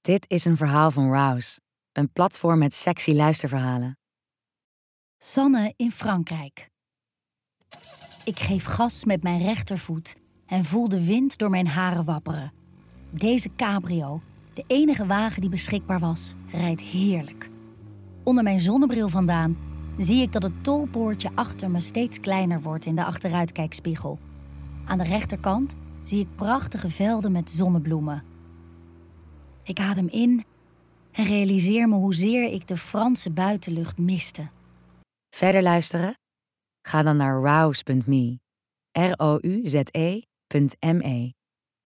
Dit is een verhaal van Rouse, een platform met sexy luisterverhalen. Sanne in Frankrijk. Ik geef gas met mijn rechtervoet en voel de wind door mijn haren wapperen. Deze cabrio, de enige wagen die beschikbaar was, rijdt heerlijk. Onder mijn zonnebril vandaan zie ik dat het tolpoortje achter me steeds kleiner wordt in de achteruitkijkspiegel. Aan de rechterkant zie ik prachtige velden met zonnebloemen. Ik adem in en realiseer me hoezeer ik de Franse buitenlucht miste. Verder luisteren? Ga dan naar rouse.me. R-O-U-Z-E.me.